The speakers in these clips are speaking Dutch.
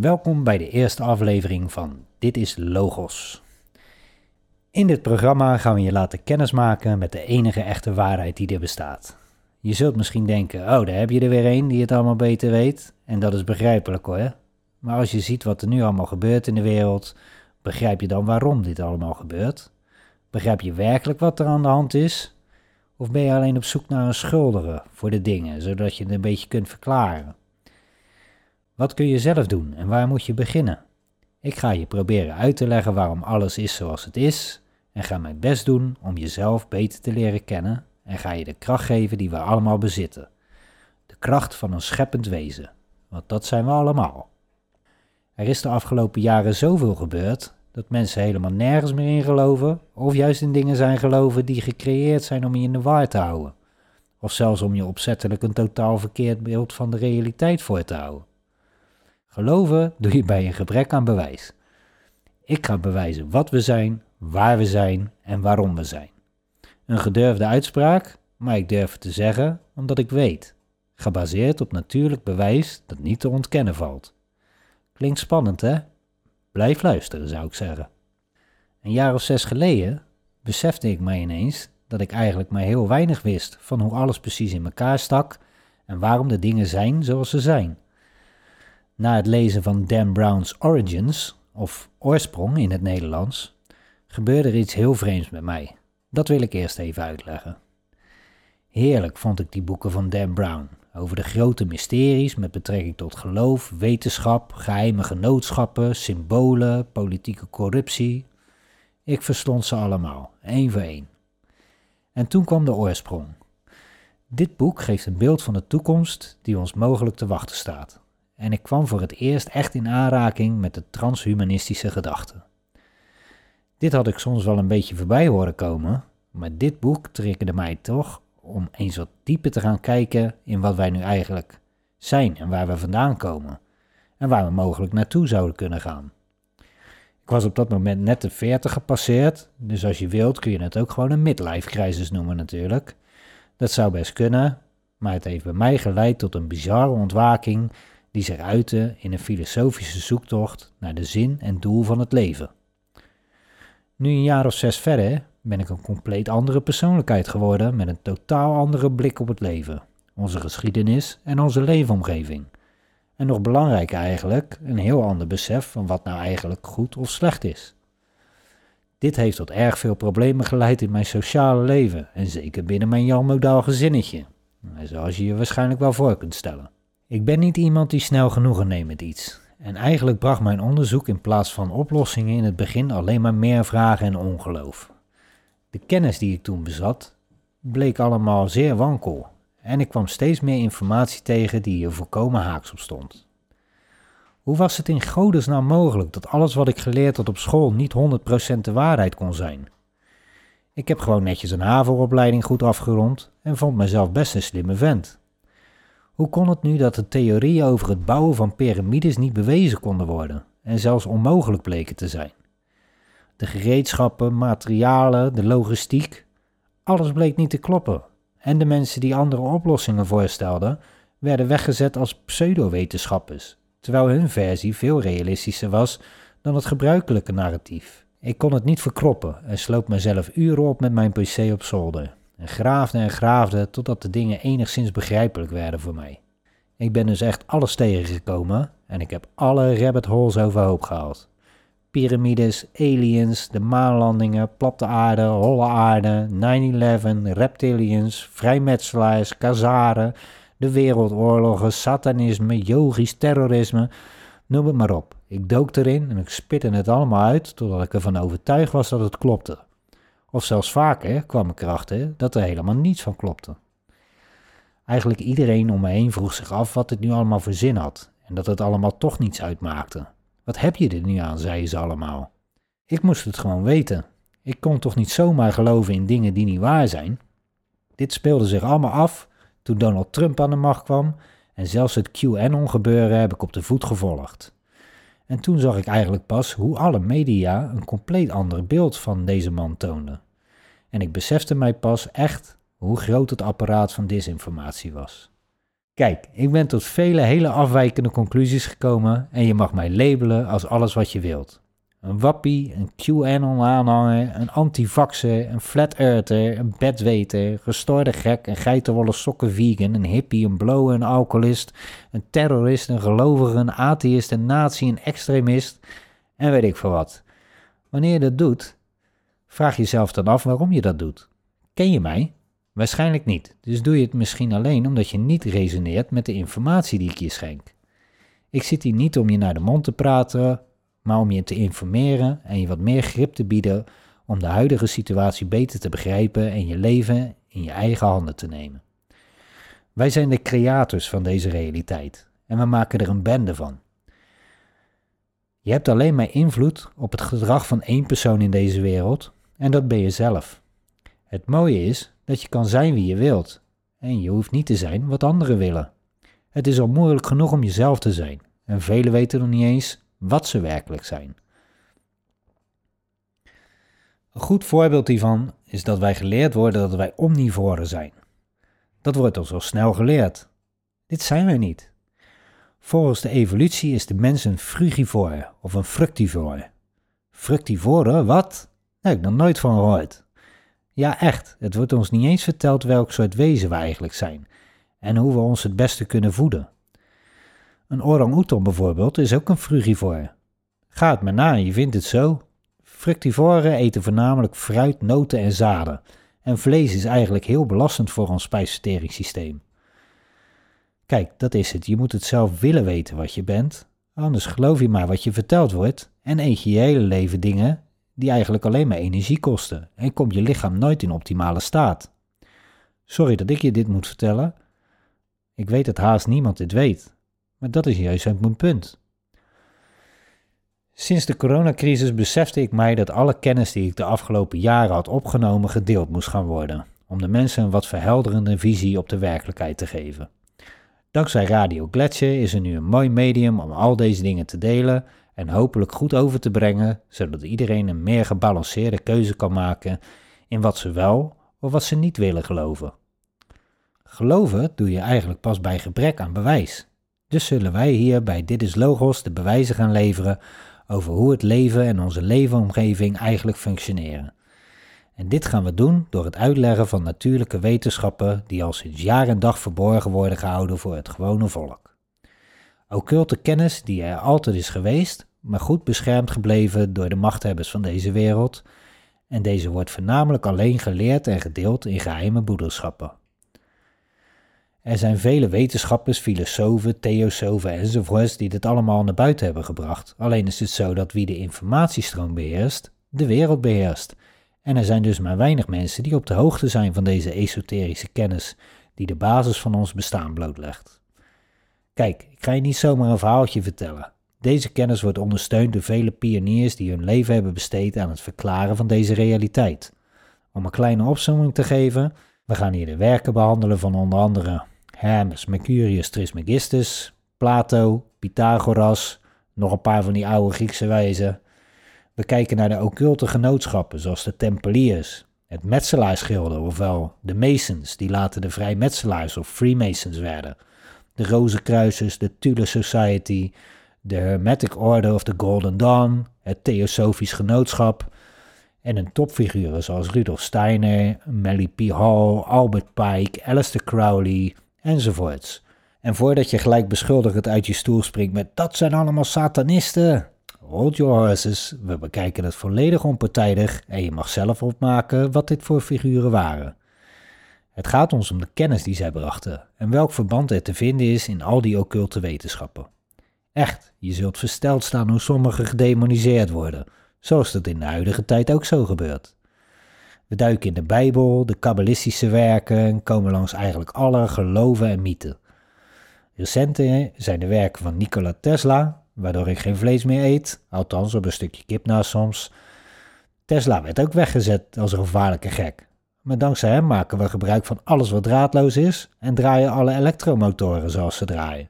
Welkom bij de eerste aflevering van Dit is Logos. In dit programma gaan we je laten kennismaken met de enige echte waarheid die er bestaat. Je zult misschien denken, oh daar heb je er weer een die het allemaal beter weet. En dat is begrijpelijk hoor. Maar als je ziet wat er nu allemaal gebeurt in de wereld, begrijp je dan waarom dit allemaal gebeurt? Begrijp je werkelijk wat er aan de hand is? Of ben je alleen op zoek naar een schuldige voor de dingen, zodat je het een beetje kunt verklaren? Wat kun je zelf doen en waar moet je beginnen? Ik ga je proberen uit te leggen waarom alles is zoals het is en ga mijn best doen om jezelf beter te leren kennen en ga je de kracht geven die we allemaal bezitten. De kracht van een scheppend wezen, want dat zijn we allemaal. Er is de afgelopen jaren zoveel gebeurd dat mensen helemaal nergens meer in geloven of juist in dingen zijn geloven die gecreëerd zijn om je in de war te houden. Of zelfs om je opzettelijk een totaal verkeerd beeld van de realiteit voor te houden. Geloven doe je bij een gebrek aan bewijs. Ik ga bewijzen wat we zijn, waar we zijn en waarom we zijn. Een gedurfde uitspraak, maar ik durf het te zeggen omdat ik weet. Gebaseerd op natuurlijk bewijs dat niet te ontkennen valt. Klinkt spannend, hè? Blijf luisteren, zou ik zeggen. Een jaar of zes geleden besefte ik mij ineens dat ik eigenlijk maar heel weinig wist van hoe alles precies in elkaar stak en waarom de dingen zijn zoals ze zijn. Na het lezen van Dan Brown's Origins, of Oorsprong in het Nederlands, gebeurde er iets heel vreemds met mij. Dat wil ik eerst even uitleggen. Heerlijk vond ik die boeken van Dan Brown over de grote mysteries met betrekking tot geloof, wetenschap, geheime genootschappen, symbolen, politieke corruptie. Ik verstond ze allemaal, één voor één. En toen kwam de oorsprong. Dit boek geeft een beeld van de toekomst die ons mogelijk te wachten staat en ik kwam voor het eerst echt in aanraking met de transhumanistische gedachte. Dit had ik soms wel een beetje voorbij horen komen, maar dit boek triggerde mij toch om eens wat dieper te gaan kijken in wat wij nu eigenlijk zijn en waar we vandaan komen en waar we mogelijk naartoe zouden kunnen gaan. Ik was op dat moment net de 40 gepasseerd, dus als je wilt kun je het ook gewoon een midlife crisis noemen natuurlijk. Dat zou best kunnen, maar het heeft bij mij geleid tot een bizarre ontwaking die zich uiten in een filosofische zoektocht naar de zin en doel van het leven. Nu een jaar of zes verder ben ik een compleet andere persoonlijkheid geworden met een totaal andere blik op het leven, onze geschiedenis en onze leefomgeving. En nog belangrijker eigenlijk, een heel ander besef van wat nou eigenlijk goed of slecht is. Dit heeft tot erg veel problemen geleid in mijn sociale leven en zeker binnen mijn Jan gezinnetje, zoals je je waarschijnlijk wel voor kunt stellen. Ik ben niet iemand die snel genoegen neemt met iets. En eigenlijk bracht mijn onderzoek in plaats van oplossingen in het begin alleen maar meer vragen en ongeloof. De kennis die ik toen bezat bleek allemaal zeer wankel en ik kwam steeds meer informatie tegen die er volkomen haaks op stond. Hoe was het in godesnaam mogelijk dat alles wat ik geleerd had op school niet 100% de waarheid kon zijn? Ik heb gewoon netjes een HAVO-opleiding goed afgerond en vond mezelf best een slimme vent. Hoe kon het nu dat de theorieën over het bouwen van piramides niet bewezen konden worden en zelfs onmogelijk bleken te zijn? De gereedschappen, materialen, de logistiek, alles bleek niet te kloppen. En de mensen die andere oplossingen voorstelden, werden weggezet als pseudowetenschappers, terwijl hun versie veel realistischer was dan het gebruikelijke narratief. Ik kon het niet verkroppen en sloop mezelf uren op met mijn pc op zolder en graafde en graafde totdat de dingen enigszins begrijpelijk werden voor mij. Ik ben dus echt alles tegengekomen en ik heb alle rabbit holes overhoop gehaald. Pyramides, aliens, de maanlandingen, platte aarde, holle aarde, 9-11, reptilians, vrijmetselaars, kazaren, de wereldoorlogen, satanisme, yogisch, terrorisme, noem het maar op. Ik dook erin en ik spitte het allemaal uit totdat ik ervan overtuigd was dat het klopte. Of zelfs vaker kwam ik erachter dat er helemaal niets van klopte. Eigenlijk iedereen om me heen vroeg zich af wat het nu allemaal voor zin had en dat het allemaal toch niets uitmaakte. Wat heb je er nu aan, zeiden ze allemaal. Ik moest het gewoon weten. Ik kon toch niet zomaar geloven in dingen die niet waar zijn? Dit speelde zich allemaal af toen Donald Trump aan de macht kwam en zelfs het QAnon-gebeuren heb ik op de voet gevolgd. En toen zag ik eigenlijk pas hoe alle media een compleet ander beeld van deze man toonden. En ik besefte mij pas echt hoe groot het apparaat van disinformatie was. Kijk, ik ben tot vele hele afwijkende conclusies gekomen en je mag mij labelen als alles wat je wilt. Een wappie, een QAnon-aanhanger, een antivaxer, een flat earther, een bedweter, gestoorde gek, een geitenwolle sokken vegan, een hippie, een blower, een alcoholist, een terrorist, een gelovige, een atheïst, een nazi, een extremist en weet ik veel wat. Wanneer je dat doet, vraag jezelf dan af waarom je dat doet. Ken je mij? Waarschijnlijk niet, dus doe je het misschien alleen omdat je niet resoneert met de informatie die ik je schenk. Ik zit hier niet om je naar de mond te praten, maar om je te informeren en je wat meer grip te bieden om de huidige situatie beter te begrijpen en je leven in je eigen handen te nemen. Wij zijn de creators van deze realiteit en we maken er een bende van. Je hebt alleen maar invloed op het gedrag van één persoon in deze wereld en dat ben je zelf. Het mooie is dat je kan zijn wie je wilt en je hoeft niet te zijn wat anderen willen. Het is al moeilijk genoeg om jezelf te zijn en velen weten nog niet eens wat ze werkelijk zijn. Een goed voorbeeld hiervan is dat wij geleerd worden dat wij omnivoren zijn. Dat wordt ons al snel geleerd. Dit zijn wij niet. Volgens de evolutie is de mens een frugivore of een fructivore. Fructivore, wat? Heb ik nog nooit van gehoord. Ja, echt. Het wordt ons niet eens verteld welk soort wezen we eigenlijk zijn en hoe we ons het beste kunnen voeden. Een orang-oetan bijvoorbeeld is ook een frugivore. Ga het maar na, je vindt het zo. Fructivoren eten voornamelijk fruit, noten en zaden. En vlees is eigenlijk heel belastend voor ons spijsverteringssysteem. Kijk, dat is het. Je moet het zelf willen weten wat je bent. Anders geloof je maar wat je verteld wordt en eet je je hele leven dingen die eigenlijk alleen maar energie kosten en komt je lichaam nooit in optimale staat. Sorry dat ik je dit moet vertellen. Ik weet dat haast niemand dit weet. Maar dat is juist mijn punt. Sinds de coronacrisis besefte ik mij dat alle kennis die ik de afgelopen jaren had opgenomen gedeeld moest gaan worden, om de mensen een wat verhelderende visie op de werkelijkheid te geven. Dankzij Radio Gletscher is er nu een mooi medium om al deze dingen te delen en hopelijk goed over te brengen, zodat iedereen een meer gebalanceerde keuze kan maken in wat ze wel of wat ze niet willen geloven. Geloven doe je eigenlijk pas bij gebrek aan bewijs. Dus zullen wij hier bij Dit is Logos de bewijzen gaan leveren over hoe het leven en onze leefomgeving eigenlijk functioneren. En dit gaan we doen door het uitleggen van natuurlijke wetenschappen die al sinds jaar en dag verborgen worden gehouden voor het gewone volk. Occulte kennis die er altijd is geweest, maar goed beschermd gebleven door de machthebbers van deze wereld, en deze wordt voornamelijk alleen geleerd en gedeeld in geheime broederschappen. Er zijn vele wetenschappers, filosofen, theosofen enzovoorts die dit allemaal naar buiten hebben gebracht. Alleen is het zo dat wie de informatiestroom beheerst, de wereld beheerst. En er zijn dus maar weinig mensen die op de hoogte zijn van deze esoterische kennis die de basis van ons bestaan blootlegt. Kijk, ik ga je niet zomaar een verhaaltje vertellen. Deze kennis wordt ondersteund door vele pioniers die hun leven hebben besteed aan het verklaren van deze realiteit. Om een kleine opzomming te geven, we gaan hier de werken behandelen van onder andere Hermes, Mercurius Trismegistus, Plato, Pythagoras, nog een paar van die oude Griekse wijzen. We kijken naar de occulte genootschappen zoals de Tempeliers, het Metselaarsgilde, ofwel de Masons, die later de Vrijmetselaars of Freemasons werden, de Rozenkruisers, de Tudor Society, de Hermetic Order of the Golden Dawn, het Theosofisch Genootschap en een topfiguren zoals Rudolf Steiner, Melly P. Hall, Albert Pike, Aleister Crowley, enzovoorts. En voordat je gelijk beschuldigend uit je stoel springt met dat zijn allemaal satanisten. Hold your horses, we bekijken het volledig onpartijdig en je mag zelf opmaken wat dit voor figuren waren. Het gaat ons om de kennis die zij brachten en welk verband er te vinden is in al die occulte wetenschappen. Echt, je zult versteld staan hoe sommigen gedemoniseerd worden, zoals dat in de huidige tijd ook zo gebeurt. We duiken in de Bijbel, de kabbalistische werken en komen langs eigenlijk alle geloven en mythen. Recente zijn de werken van Nikola Tesla, waardoor ik geen vlees meer eet, althans op een stukje kip na soms. Tesla werd ook weggezet als een gevaarlijke gek. Maar dankzij hem maken we gebruik van alles wat draadloos is en draaien alle elektromotoren zoals ze draaien.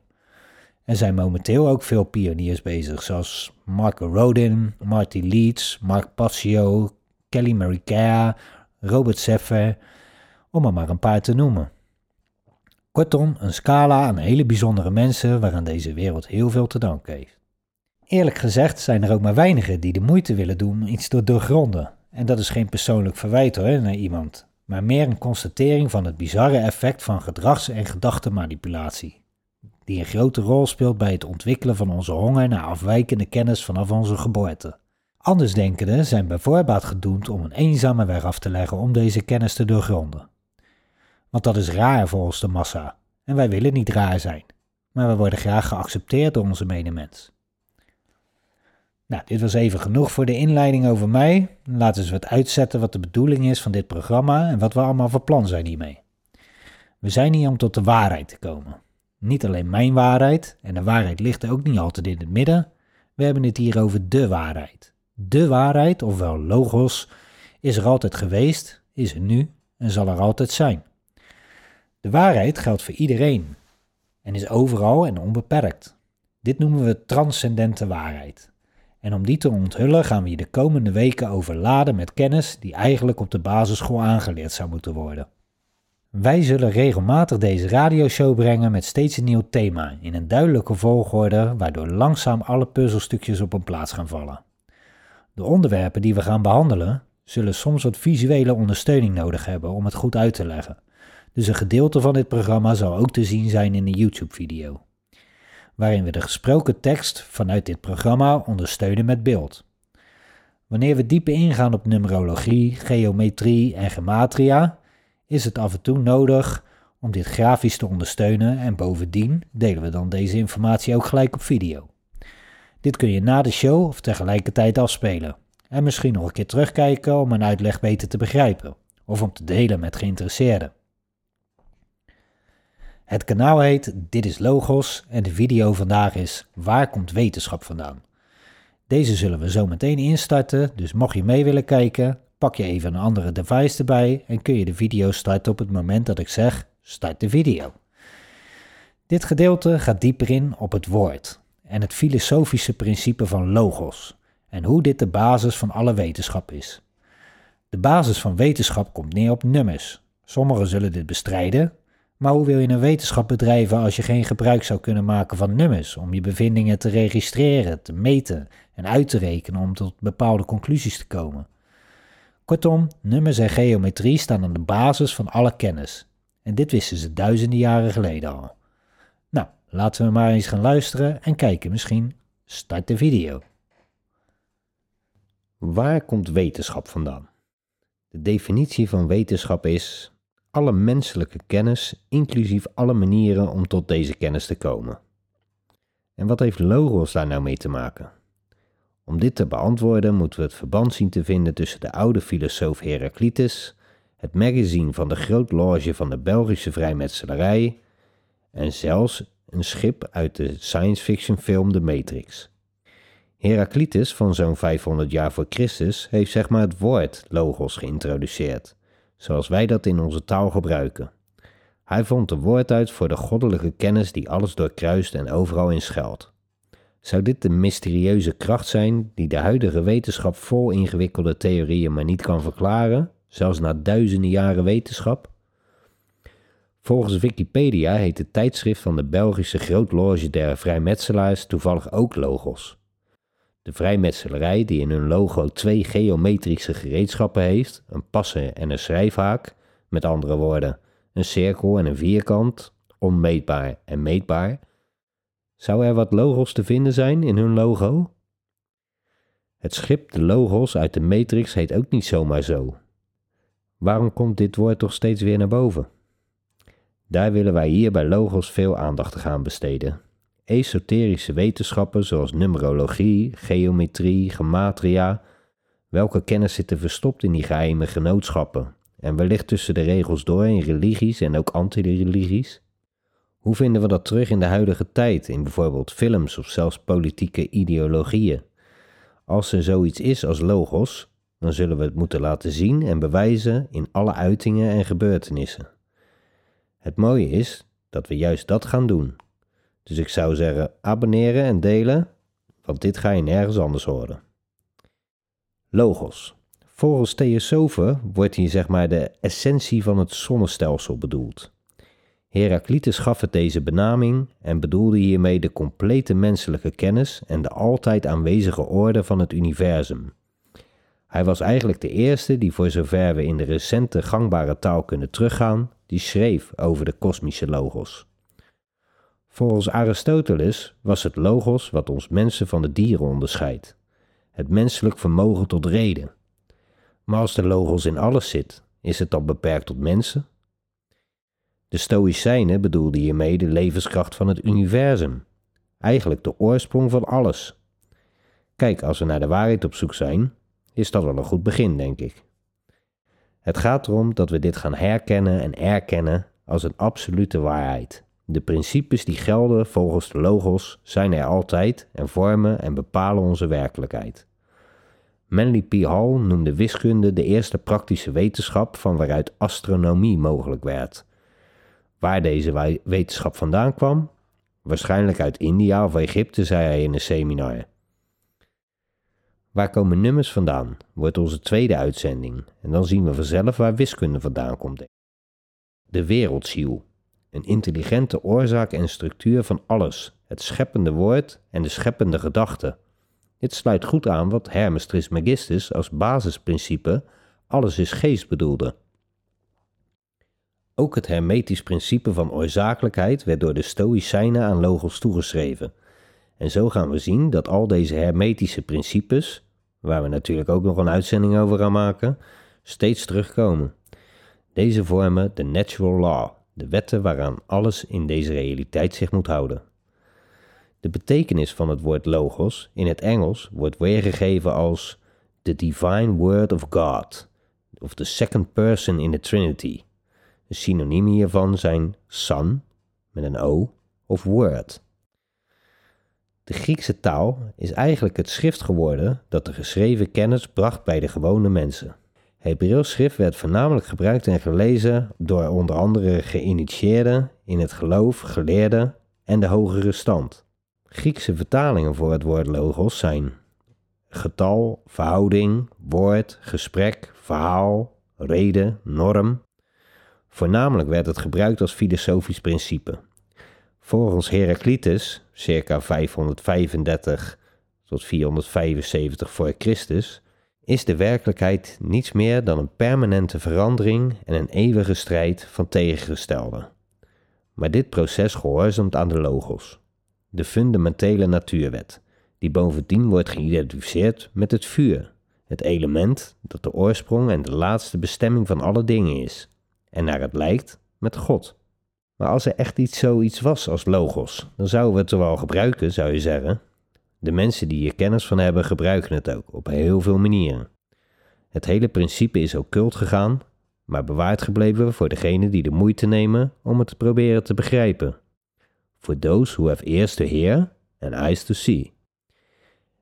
Er zijn momenteel ook veel pioniers bezig, zoals Marco Rodin, Marty Leeds, Mark Passio, Kelly Marica, Robert Seffer, om er maar een paar te noemen. Kortom, een scala aan hele bijzondere mensen waaraan deze wereld heel veel te danken heeft. Eerlijk gezegd zijn er ook maar weinigen die de moeite willen doen om iets te doorgronden. En dat is geen persoonlijk verwijt hoor naar iemand, maar meer een constatering van het bizarre effect van gedrags- en gedachtenmanipulatie, die een grote rol speelt bij het ontwikkelen van onze honger naar afwijkende kennis vanaf onze geboorte. Andersdenkenden zijn bij voorbaat gedoemd om een eenzame weg af te leggen om deze kennis te doorgronden. Want dat is raar volgens de massa, en wij willen niet raar zijn, maar we worden graag geaccepteerd door onze medemens. Nou, dit was even genoeg voor de inleiding over mij. Laten we wat uitzetten wat de bedoeling is van dit programma en wat we allemaal van plan zijn hiermee. We zijn hier om tot de waarheid te komen. Niet alleen mijn waarheid, en de waarheid ligt ook niet altijd in het midden. We hebben het hier over de waarheid. De waarheid, ofwel logos, is er altijd geweest, is er nu en zal er altijd zijn. De waarheid geldt voor iedereen en is overal en onbeperkt. Dit noemen we transcendente waarheid. En om die te onthullen gaan we je de komende weken overladen met kennis die eigenlijk op de basisschool aangeleerd zou moeten worden. Wij zullen regelmatig deze radioshow brengen met steeds een nieuw thema in een duidelijke volgorde, waardoor langzaam alle puzzelstukjes op een plaats gaan vallen. De onderwerpen die we gaan behandelen zullen soms wat visuele ondersteuning nodig hebben om het goed uit te leggen. Dus een gedeelte van dit programma zal ook te zien zijn in een YouTube-video waarin we de gesproken tekst vanuit dit programma ondersteunen met beeld. Wanneer we dieper ingaan op numerologie, geometrie en gematria, is het af en toe nodig om dit grafisch te ondersteunen en bovendien delen we dan deze informatie ook gelijk op video. Dit kun je na de show of tegelijkertijd afspelen en misschien nog een keer terugkijken om een uitleg beter te begrijpen of om te delen met geïnteresseerden. Het kanaal heet Dit is Logos en de video vandaag is Waar komt wetenschap vandaan? Deze zullen we zo meteen instarten, dus mocht je mee willen kijken, pak je even een andere device erbij en kun je de video starten op het moment dat ik zeg start de video. Dit gedeelte gaat dieper in op het woord en het filosofische principe van logos en hoe dit de basis van alle wetenschap is. De basis van wetenschap komt neer op nummers. Sommigen zullen dit bestrijden, maar hoe wil je een wetenschap bedrijven als je geen gebruik zou kunnen maken van nummers om je bevindingen te registreren, te meten en uit te rekenen om tot bepaalde conclusies te komen? Kortom, nummers en geometrie staan aan de basis van alle kennis. En dit wisten ze duizenden jaren geleden al. Laten we maar eens gaan luisteren en kijken misschien. Start de video. Waar komt wetenschap vandaan? De definitie van wetenschap is alle menselijke kennis, inclusief alle manieren om tot deze kennis te komen. En wat heeft Logos daar nou mee te maken? Om dit te beantwoorden moeten we het verband zien te vinden tussen de oude filosoof Heraclitus, het magazine van de Groot Loge van de Belgische vrijmetselarij en zelfs een schip uit de science fiction film The Matrix. Heraclitus van zo'n 500 jaar voor Christus heeft zeg maar het woord logos geïntroduceerd zoals wij dat in onze taal gebruiken. Hij vond een woord uit voor de goddelijke kennis die alles doorkruist en overal in schuilt. Zou dit de mysterieuze kracht zijn die de huidige wetenschap vol ingewikkelde theorieën maar niet kan verklaren, zelfs na duizenden jaren wetenschap? Volgens Wikipedia heet het tijdschrift van de Belgische Grootloge der Vrijmetselaars toevallig ook Logos. De vrijmetselarij, die in hun logo twee geometrische gereedschappen heeft, een passen en een schrijfhaak, met andere woorden, een cirkel en een vierkant, onmeetbaar en meetbaar. Zou er wat logos te vinden zijn in hun logo? Het schip de logos uit de matrix heet ook niet zomaar zo. Waarom komt dit woord toch steeds weer naar boven? Daar willen wij hier bij logos veel aandacht gaan besteden esoterische wetenschappen zoals numerologie, geometrie, gematria. Welke kennis zit er verstopt in die geheime genootschappen? En wellicht tussen de regels door in religies en ook anti-religies? Hoe vinden we dat terug in de huidige tijd, in bijvoorbeeld films of zelfs politieke ideologieën? Als er zoiets is als logos, dan zullen we het moeten laten zien en bewijzen in alle uitingen en gebeurtenissen. Het mooie is dat we juist dat gaan doen. Dus ik zou zeggen abonneren en delen, want dit ga je nergens anders horen. Logos. Volgens theosofen wordt hier zeg maar de essentie van het zonnestelsel bedoeld. Heraclitus gaf het deze benaming en bedoelde hiermee de complete menselijke kennis en de altijd aanwezige orde van het universum. Hij was eigenlijk de eerste die, voor zover we in de recente gangbare taal kunnen teruggaan, die schreef over de kosmische logos. Volgens Aristoteles was het logos wat ons mensen van de dieren onderscheidt, het menselijk vermogen tot reden. Maar als de logos in alles zit, is het dan beperkt tot mensen? De Stoïcijnen bedoelden hiermee de levenskracht van het universum, eigenlijk de oorsprong van alles. Kijk, als we naar de waarheid op zoek zijn, is dat wel een goed begin, denk ik. Het gaat erom dat we dit gaan herkennen en erkennen als een absolute waarheid. De principes die gelden volgens de logos zijn er altijd en vormen en bepalen onze werkelijkheid. Manly P. Hall noemde wiskunde de eerste praktische wetenschap van waaruit astronomie mogelijk werd. Waar deze wetenschap vandaan kwam? Waarschijnlijk uit India of Egypte, zei hij in een seminar. Waar komen nummers vandaan? Wordt onze tweede uitzending. En dan zien we vanzelf waar wiskunde vandaan komt. De wereldziel. Een intelligente oorzaak en structuur van alles. Het scheppende woord en de scheppende gedachte. Dit sluit goed aan wat Hermes Trismegistus als basisprincipe alles is geest bedoelde. Ook het hermetisch principe van oorzakelijkheid werd door de Stoïcijnen aan Logos toegeschreven. En zo gaan we zien dat al deze hermetische principes, waar we natuurlijk ook nog een uitzending over gaan maken, steeds terugkomen. Deze vormen de natural law, de wetten waaraan alles in deze realiteit zich moet houden. De betekenis van het woord logos in het Engels wordt weergegeven als the divine word of God, of the second person in the Trinity. De synoniemen hiervan zijn son, met een O, of word. De Griekse taal is eigenlijk het schrift geworden dat de geschreven kennis bracht bij de gewone mensen. Hebreeuws schrift werd voornamelijk gebruikt en gelezen door onder andere geïnitieerden in het geloof, geleerden en de hogere stand. Griekse vertalingen voor het woord logos zijn getal, verhouding, woord, gesprek, verhaal, reden, norm, Voornamelijk werd het gebruikt als filosofisch principe. Volgens Heraclitus, circa 535 tot 475 voor Christus, is de werkelijkheid niets meer dan een permanente verandering en een eeuwige strijd van tegengestelde. Maar dit proces gehoorzaamt aan de logos, de fundamentele natuurwet, die bovendien wordt geïdentificeerd met het vuur, het element dat de oorsprong en de laatste bestemming van alle dingen is en naar het lijkt met God. Maar als er echt iets zoiets was als logos, dan zouden we het wel gebruiken, zou je zeggen. De mensen die hier kennis van hebben, gebruiken het ook op heel veel manieren. Het hele principe is occult gegaan, maar bewaard gebleven voor degenen die de moeite nemen om het te proberen te begrijpen. For those who have ears to hear and eyes to see.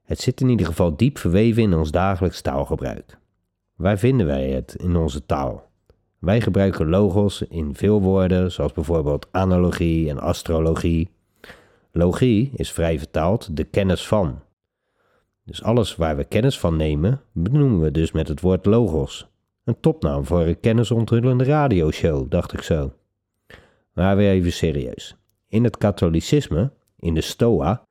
Het zit in ieder geval diep verweven in ons dagelijks taalgebruik. Waar vinden wij het in onze taal? Wij gebruiken logos in veel woorden, zoals bijvoorbeeld analogie en astrologie. Logie is vrij vertaald de kennis van. Dus alles waar we kennis van nemen, benoemen we dus met het woord logos. Een topnaam voor een kennisonthullende radioshow, dacht ik zo. Maar weer even serieus. In het katholicisme, in de Stoa,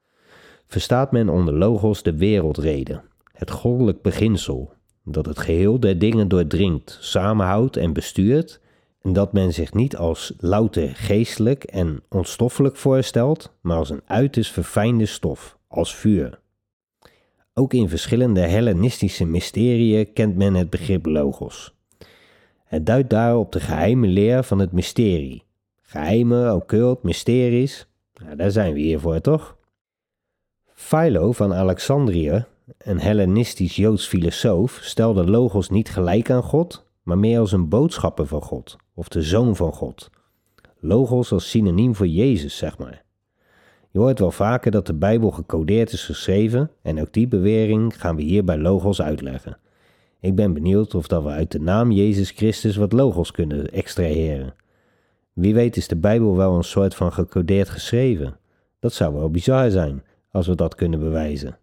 verstaat men onder logos de wereldreden, het goddelijk beginsel, dat het geheel der dingen doordringt, samenhoudt en bestuurt, en dat men zich niet als louter geestelijk en onstoffelijk voorstelt, maar als een uiterst verfijnde stof, als vuur. Ook in verschillende Hellenistische mysterieën kent men het begrip logos. Het duidt daar op de geheime leer van het mysterie. Geheime, occult, mysteries, nou, daar zijn we hier voor, toch? Philo van Alexandrië een Hellenistisch-Joods filosoof, stelde Logos niet gelijk aan God, maar meer als een boodschapper van God, of de zoon van God. Logos als synoniem voor Jezus, zeg maar. Je hoort wel vaker dat de Bijbel gecodeerd is geschreven en ook die bewering gaan we hier bij Logos uitleggen. Ik ben benieuwd of dat we uit de naam Jezus Christus wat Logos kunnen extraheren. Wie weet is de Bijbel wel een soort van gecodeerd geschreven. Dat zou wel bizar zijn als we dat kunnen bewijzen.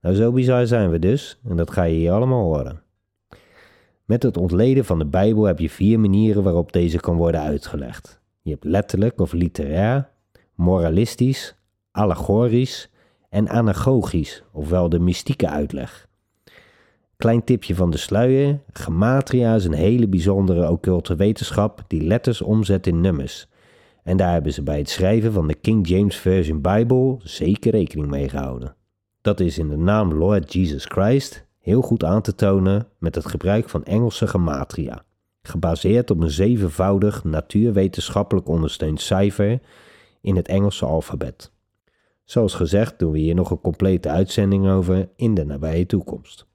Nou, zo bizar zijn we dus, en dat ga je hier allemaal horen. Met het ontleden van de Bijbel heb je vier manieren waarop deze kan worden uitgelegd. Je hebt letterlijk of literair, moralistisch, allegorisch en anagogisch, ofwel de mystieke uitleg. Klein tipje van de sluier, gematria is een hele bijzondere occulte wetenschap die letters omzet in nummers. En daar hebben ze bij het schrijven van de King James Version Bible zeker rekening mee gehouden. Dat is in de naam Lord Jesus Christ heel goed aan te tonen met het gebruik van Engelse gematria, gebaseerd op een zevenvoudig natuurwetenschappelijk ondersteund cijfer in het Engelse alfabet. Zoals gezegd doen we hier nog een complete uitzending over in de nabije toekomst.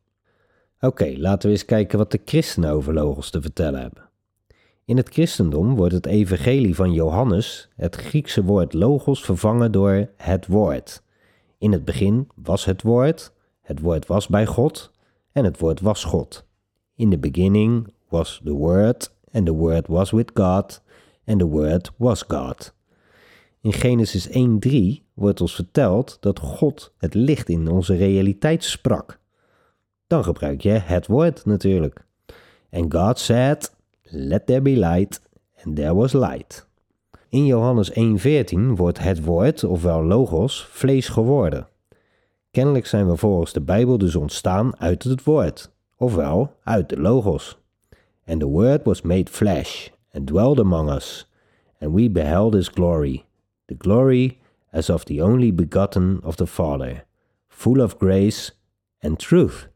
Oké, laten we eens kijken wat de christenen over logos te vertellen hebben. In het christendom wordt het evangelie van Johannes, het Griekse woord logos, vervangen door het woord. In het begin was het woord, het woord was bij God en het woord was God. In the beginning was the word and the word was with God and the word was God. In Genesis 1:3 wordt ons verteld dat God het licht in onze realiteit sprak. Dan gebruik je het woord natuurlijk. And God said, let there be light, and there was light. In Johannes 1:14 wordt het woord, ofwel logos, vlees geworden. Kennelijk zijn we volgens de Bijbel dus ontstaan uit het woord, ofwel uit de logos. And the word was made flesh, and dwelled among us, and we beheld his glory, the glory as of the only begotten of the Father, full of grace and truth.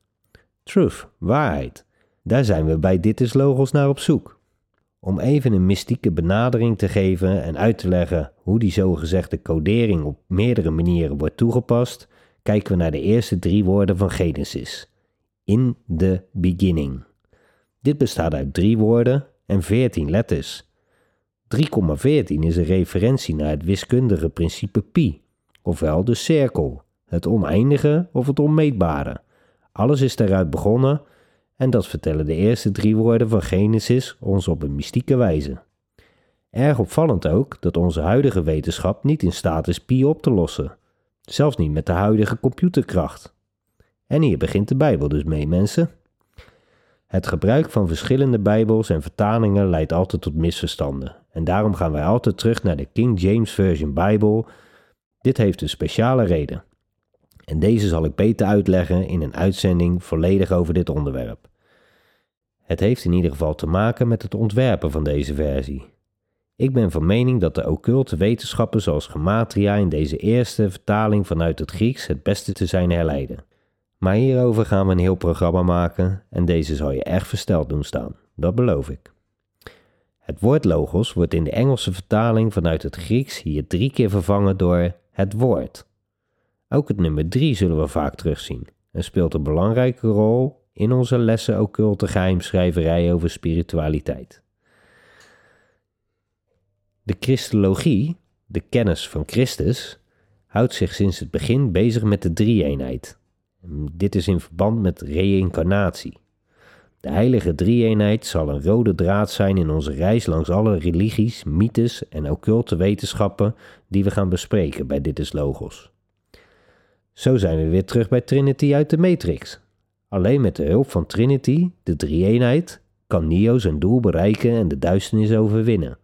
Truth, waarheid. Daar zijn we bij Dit is Logos naar op zoek. Om even een mystieke benadering te geven en uit te leggen hoe die zogezegde codering op meerdere manieren wordt toegepast, kijken we naar de eerste drie woorden van Genesis. In the beginning. Dit bestaat uit drie woorden en veertien letters. 3,14 is een referentie naar het wiskundige principe pi, ofwel de cirkel, het oneindige of het onmeetbare. Alles is daaruit begonnen en dat vertellen de eerste drie woorden van Genesis ons op een mystieke wijze. Erg opvallend ook dat onze huidige wetenschap niet in staat is pi op te lossen, zelfs niet met de huidige computerkracht. En hier begint de Bijbel dus mee, mensen. Het gebruik van verschillende Bijbels en vertalingen leidt altijd tot misverstanden. En daarom gaan wij altijd terug naar de King James Version Bible. Dit heeft een speciale reden. En deze zal ik beter uitleggen in een uitzending volledig over dit onderwerp. Het heeft in ieder geval te maken met het ontwerpen van deze versie. Ik ben van mening dat de occulte wetenschappen zoals gematria in deze eerste vertaling vanuit het Grieks het beste te zijn herleiden. Maar hierover gaan we een heel programma maken en deze zal je echt versteld doen staan, dat beloof ik. Het woord logos wordt in de Engelse vertaling vanuit het Grieks hier drie keer vervangen door het woord. Ook het nummer 3 zullen we vaak terugzien en speelt een belangrijke rol in onze lessen occulte geheimschrijverij over spiritualiteit. De Christologie, de kennis van Christus, houdt zich sinds het begin bezig met de drie-eenheid. Dit is in verband met reïncarnatie. De heilige drie-eenheid zal een rode draad zijn in onze reis langs alle religies, mythes en occulte wetenschappen die we gaan bespreken bij Dit is Logos. Zo zijn we weer terug bij Trinity uit de Matrix. Alleen met de hulp van Trinity, de drie-eenheid, kan Neo zijn doel bereiken en de duisternis overwinnen.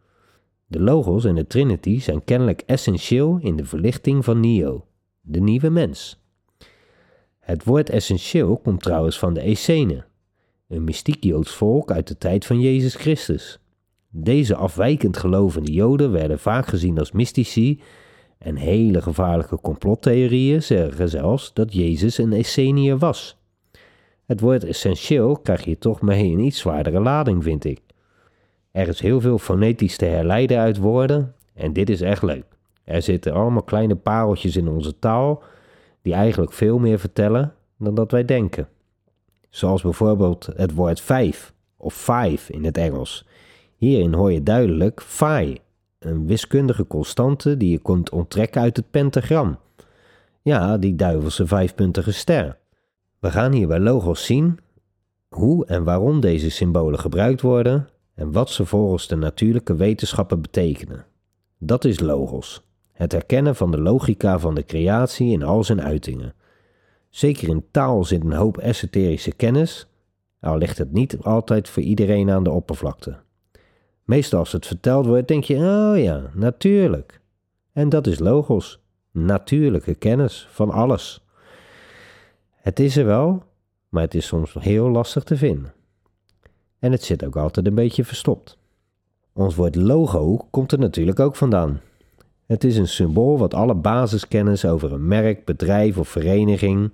De logos en de Trinity zijn kennelijk essentieel in de verlichting van Neo, de nieuwe mens. Het woord essentieel komt trouwens van de Essenen, een mystiek Joods volk uit de tijd van Jezus Christus. Deze afwijkend gelovende Joden werden vaak gezien als mystici en hele gevaarlijke complottheorieën zeggen zelfs dat Jezus een Esseniër was. Het woord essentieel krijg je toch mee een iets zwaardere lading, vind ik. Er is heel veel fonetisch te herleiden uit woorden en dit is echt leuk. Er zitten allemaal kleine pareltjes in onze taal die eigenlijk veel meer vertellen dan dat wij denken. Zoals bijvoorbeeld het woord vijf of five in het Engels. Hierin hoor je duidelijk phi, een wiskundige constante die je kunt onttrekken uit het pentagram. Ja, die duivelse vijfpuntige ster. We gaan hier bij logos zien hoe en waarom deze symbolen gebruikt worden en wat ze volgens de natuurlijke wetenschappen betekenen. Dat is logos, het herkennen van de logica van de creatie in al zijn uitingen. Zeker in taal zit een hoop esoterische kennis, al ligt het niet altijd voor iedereen aan de oppervlakte. Meestal als het verteld wordt, denk je, oh ja, natuurlijk. En dat is logos, natuurlijke kennis van alles. Het is er wel, maar het is soms heel lastig te vinden. En het zit ook altijd een beetje verstopt. Ons woord logo komt er natuurlijk ook vandaan. Het is een symbool wat alle basiskennis over een merk, bedrijf of vereniging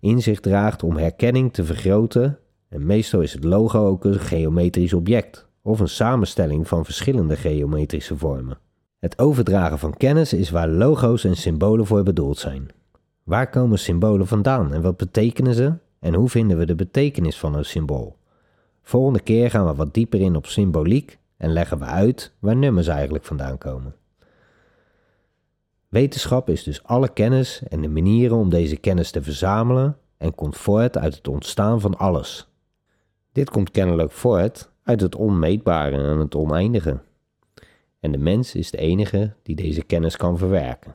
in zich draagt om herkenning te vergroten. En meestal is het logo ook een geometrisch object of een samenstelling van verschillende geometrische vormen. Het overdragen van kennis is waar logo's en symbolen voor bedoeld zijn. Waar komen symbolen vandaan en wat betekenen ze en hoe vinden we de betekenis van een symbool? Volgende keer gaan we wat dieper in op symboliek en leggen we uit waar nummers eigenlijk vandaan komen. Wetenschap is dus alle kennis en de manieren om deze kennis te verzamelen en komt voort uit het ontstaan van alles. Dit komt kennelijk voort uit het onmeetbare en het oneindige. En de mens is de enige die deze kennis kan verwerken.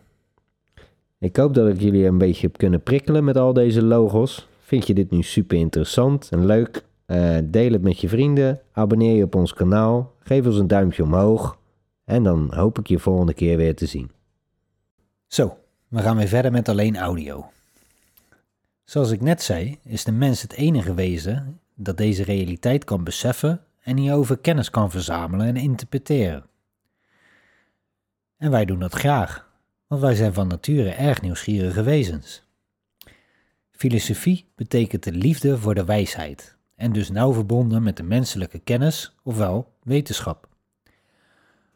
Ik hoop dat ik jullie een beetje heb kunnen prikkelen met al deze logos. Vind je dit nu super interessant en leuk? Uh, deel het met je vrienden, abonneer je op ons kanaal, geef ons een duimpje omhoog en dan hoop ik je volgende keer weer te zien. Zo, we gaan weer verder met alleen audio. Zoals ik net zei, is de mens het enige wezen dat deze realiteit kan beseffen en hierover kennis kan verzamelen en interpreteren. En wij doen dat graag, want wij zijn van nature erg nieuwsgierige wezens. Filosofie betekent de liefde voor de wijsheid en dus nauw verbonden met de menselijke kennis, ofwel wetenschap.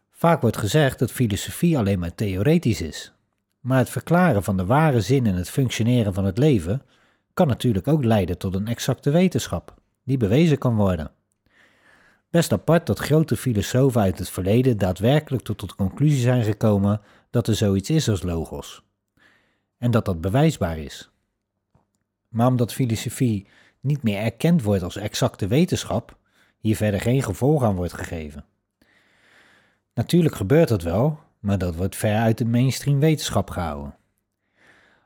Vaak wordt gezegd dat filosofie alleen maar theoretisch is, maar het verklaren van de ware zin en het functioneren van het leven kan natuurlijk ook leiden tot een exacte wetenschap, die bewezen kan worden. Best apart dat grote filosofen uit het verleden daadwerkelijk tot de conclusie zijn gekomen dat er zoiets is als logos. En dat dat bewijsbaar is. Maar omdat filosofie niet meer erkend wordt als exacte wetenschap, hier verder geen gevolg aan wordt gegeven. Natuurlijk gebeurt dat wel, maar dat wordt ver uit de mainstream wetenschap gehouden.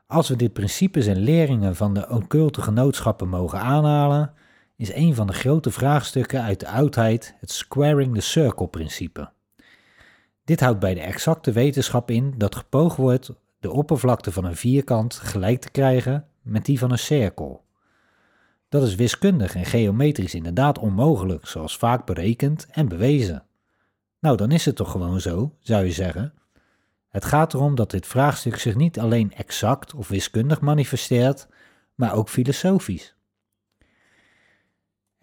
Als we dit principes en leringen van de occulte genootschappen mogen aanhalen, is een van de grote vraagstukken uit de oudheid het squaring the circle principe. Dit houdt bij de exacte wetenschap in dat gepoogd wordt de oppervlakte van een vierkant gelijk te krijgen met die van een cirkel. Dat is wiskundig en geometrisch inderdaad onmogelijk, zoals vaak berekend en bewezen. Nou, dan is het toch gewoon zo, zou je zeggen. Het gaat erom dat dit vraagstuk zich niet alleen exact of wiskundig manifesteert, maar ook filosofisch.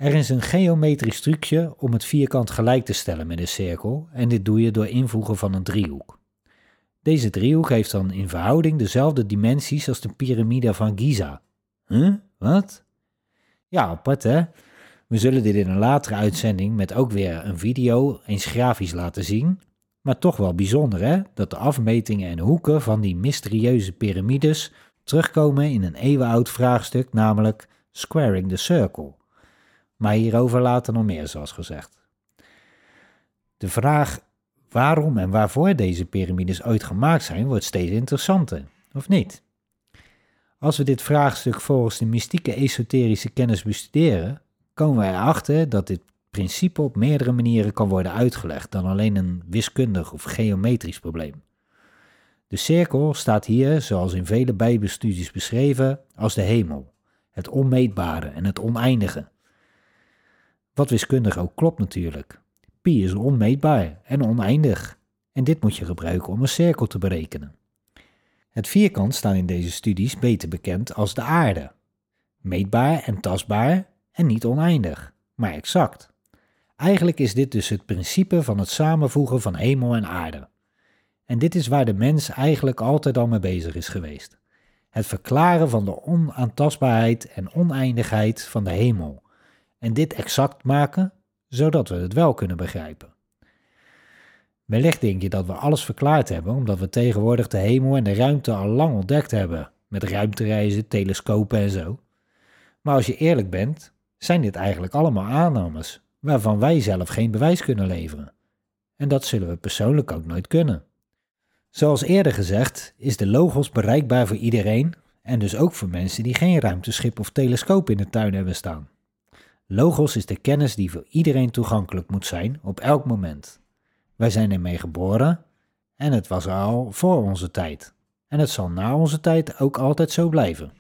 Er is een geometrisch trucje om het vierkant gelijk te stellen met een cirkel en dit doe je door invoegen van een driehoek. Deze driehoek heeft dan in verhouding dezelfde dimensies als de piramide van Giza. Huh? Wat? Ja, apart hè? We zullen dit in een latere uitzending met ook weer een video eens grafisch laten zien. Maar toch wel bijzonder hè, dat de afmetingen en hoeken van die mysterieuze piramides terugkomen in een eeuwenoud vraagstuk, namelijk Squaring the Circle. Maar hierover later nog meer, zoals gezegd. De vraag waarom en waarvoor deze piramides ooit gemaakt zijn, wordt steeds interessanter, of niet? Als we dit vraagstuk volgens de mystieke esoterische kennis bestuderen, komen we erachter dat dit principe op meerdere manieren kan worden uitgelegd dan alleen een wiskundig of geometrisch probleem. De cirkel staat hier, zoals in vele Bijbelstudies beschreven, als de hemel, het onmeetbare en het oneindige. Wat wiskundig ook klopt natuurlijk. Pi is onmeetbaar en oneindig, en dit moet je gebruiken om een cirkel te berekenen. Het vierkant staat in deze studies beter bekend als de aarde. Meetbaar en tastbaar en niet oneindig, maar exact. Eigenlijk is dit dus het principe van het samenvoegen van hemel en aarde. En dit is waar de mens eigenlijk altijd al mee bezig is geweest. Het verklaren van de onaantastbaarheid en oneindigheid van de hemel. En dit exact maken, zodat we het wel kunnen begrijpen. Wellicht denk je dat we alles verklaard hebben, omdat we tegenwoordig de hemel en de ruimte al lang ontdekt hebben, met ruimtereizen, telescopen en zo. Maar als je eerlijk bent, zijn dit eigenlijk allemaal aannames, waarvan wij zelf geen bewijs kunnen leveren. En dat zullen we persoonlijk ook nooit kunnen. Zoals eerder gezegd, is de logos bereikbaar voor iedereen en dus ook voor mensen die geen ruimteschip of telescoop in de tuin hebben staan. Logos is de kennis die voor iedereen toegankelijk moet zijn op elk moment. Wij zijn ermee geboren en het was al voor onze tijd. En het zal na onze tijd ook altijd zo blijven.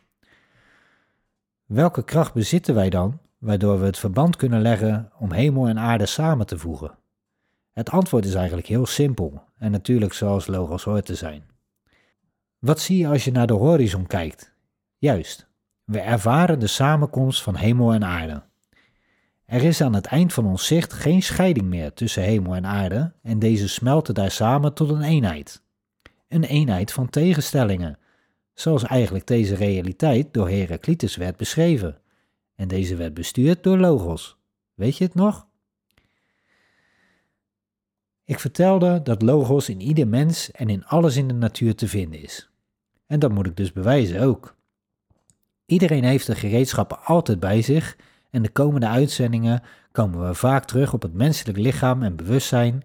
Welke kracht bezitten wij dan, waardoor we het verband kunnen leggen om hemel en aarde samen te voegen? Het antwoord is eigenlijk heel simpel en natuurlijk zoals logos hoort te zijn. Wat zie je als je naar de horizon kijkt? Juist, we ervaren de samenkomst van hemel en aarde. Er is aan het eind van ons zicht geen scheiding meer tussen hemel en aarde en deze smelten daar samen tot een eenheid. Een eenheid van tegenstellingen, zoals eigenlijk deze realiteit door Heraclitus werd beschreven. En deze werd bestuurd door Logos. Weet je het nog? Ik vertelde dat Logos in ieder mens en in alles in de natuur te vinden is. En dat moet ik dus bewijzen ook. Iedereen heeft de gereedschappen altijd bij zich en de komende uitzendingen komen we vaak terug op het menselijk lichaam en bewustzijn,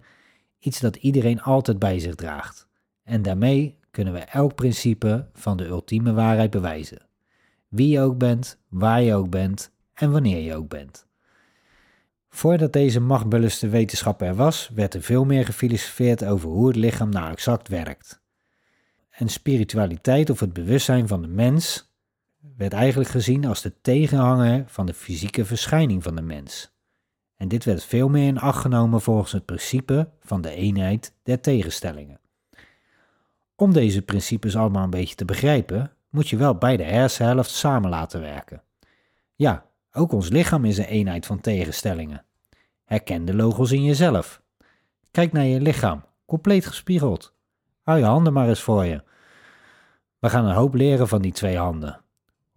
iets dat iedereen altijd bij zich draagt. En daarmee kunnen we elk principe van de ultieme waarheid bewijzen. Wie je ook bent, waar je ook bent en wanneer je ook bent. Voordat deze machtbewuste wetenschap er was, werd er veel meer gefilosofeerd over hoe het lichaam nou exact werkt. En spiritualiteit of het bewustzijn van de mens werd eigenlijk gezien als de tegenhanger van de fysieke verschijning van de mens. En dit werd veel meer in acht genomen volgens het principe van de eenheid der tegenstellingen. Om deze principes allemaal een beetje te begrijpen, moet je wel beide hersenhelft samen laten werken. Ja, ook ons lichaam is een eenheid van tegenstellingen. Herken de logos in jezelf. Kijk naar je lichaam, compleet gespiegeld. Hou je handen maar eens voor je. We gaan een hoop leren van die twee handen.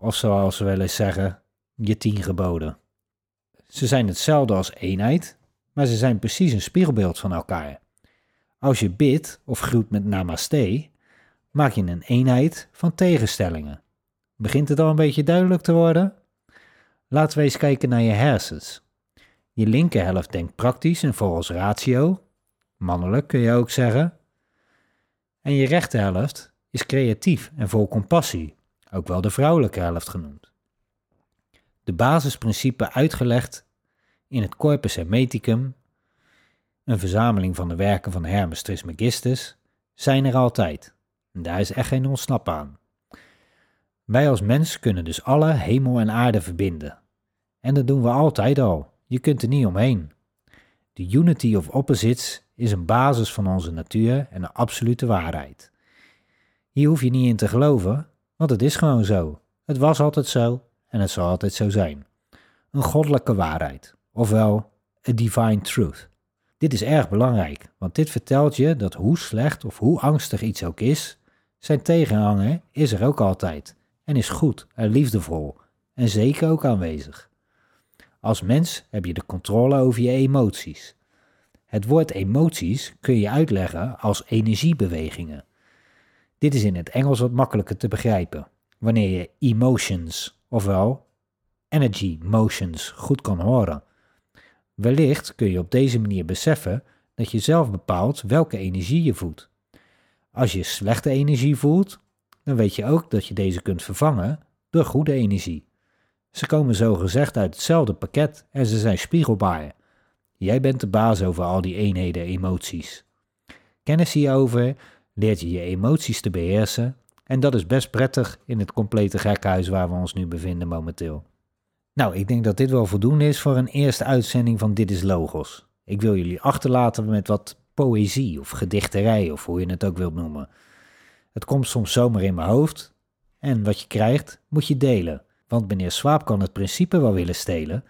Of zoals we wel eens zeggen, je tien geboden. Ze zijn hetzelfde als eenheid, maar ze zijn precies een spiegelbeeld van elkaar. Als je bidt of groet met namaste, maak je een eenheid van tegenstellingen. Begint het al een beetje duidelijk te worden? Laten we eens kijken naar je hersens. Je linkerhelft denkt praktisch en volgens ratio, mannelijk kun je ook zeggen. En je rechterhelft is creatief en vol compassie, ook wel de vrouwelijke helft genoemd. De basisprincipes uitgelegd in het Corpus Hermeticum, een verzameling van de werken van Hermes Trismegistus, zijn er altijd. En daar is echt geen ontsnappen aan. Wij als mens kunnen dus alle hemel en aarde verbinden. En dat doen we altijd al. Je kunt er niet omheen. De unity of opposites is een basis van onze natuur en een absolute waarheid. Hier hoef je niet in te geloven, want het is gewoon zo. Het was altijd zo en het zal altijd zo zijn. Een goddelijke waarheid, ofwel a divine truth. Dit is erg belangrijk, want dit vertelt je dat hoe slecht of hoe angstig iets ook is, zijn tegenhanger is er ook altijd en is goed en liefdevol en zeker ook aanwezig. Als mens heb je de controle over je emoties. Het woord emoties kun je uitleggen als energiebewegingen. Dit is in het Engels wat makkelijker te begrijpen, wanneer je emotions, ofwel energy motions, goed kan horen. Wellicht kun je op deze manier beseffen dat je zelf bepaalt welke energie je voelt. Als je slechte energie voelt, dan weet je ook dat je deze kunt vervangen door goede energie. Ze komen zo gezegd uit hetzelfde pakket en ze zijn spiegelbaar. Jij bent de baas over al die eenheden emoties. Kennis hierover leert je je emoties te beheersen en dat is best prettig in het complete gekhuis waar we ons nu bevinden momenteel. Nou, ik denk dat dit wel voldoende is voor een eerste uitzending van Dit is Logos. Ik wil jullie achterlaten met wat poëzie of gedichterij of hoe je het ook wilt noemen. Het komt soms zomaar in mijn hoofd en wat je krijgt moet je delen. Want meneer Swaap kan het principe wel willen stelen,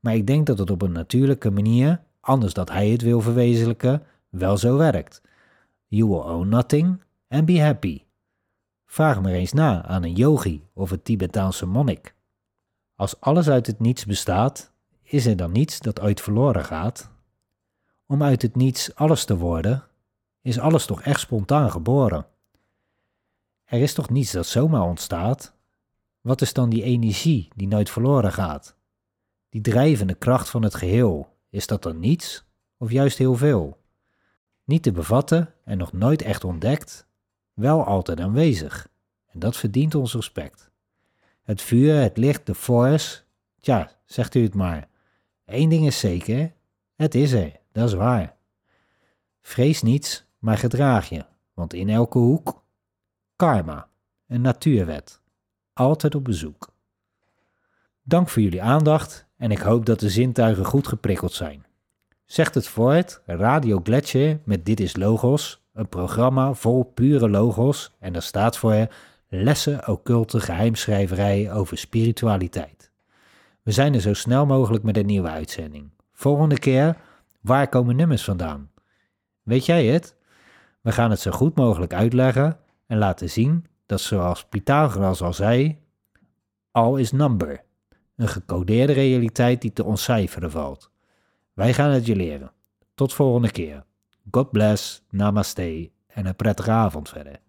maar ik denk dat het op een natuurlijke manier, anders dat hij het wil verwezenlijken, wel zo werkt. You will own nothing and be happy. Vraag maar eens na aan een yogi of een Tibetaanse monnik. Als alles uit het niets bestaat, is er dan niets dat ooit verloren gaat? Om uit het niets alles te worden, is alles toch echt spontaan geboren? Er is toch niets dat zomaar ontstaat? Wat is dan die energie die nooit verloren gaat? Die drijvende kracht van het geheel, is dat dan niets of juist heel veel? Niet te bevatten en nog nooit echt ontdekt, wel altijd aanwezig. En dat verdient ons respect. Het vuur, het licht, de force, tja, zegt u het maar. Eén ding is zeker, het is er, dat is waar. Vrees niets, maar gedraag je, want in elke hoek karma, een natuurwet, altijd op bezoek. Dank voor jullie aandacht en ik hoop dat de zintuigen goed geprikkeld zijn. Zegt het voort, Radio Gletscher met Dit is Logos, een programma vol pure logos en dat staat voor lessen occulte geheimschrijverij over spiritualiteit. We zijn er zo snel mogelijk met een nieuwe uitzending. Volgende keer, waar komen nummers vandaan? Weet jij het? We gaan het zo goed mogelijk uitleggen en laten zien dat zoals Pythagoras al zei, all is number, een gecodeerde realiteit die te ontcijferen valt. Wij gaan het je leren. Tot volgende keer. God bless, namaste en een prettige avond verder.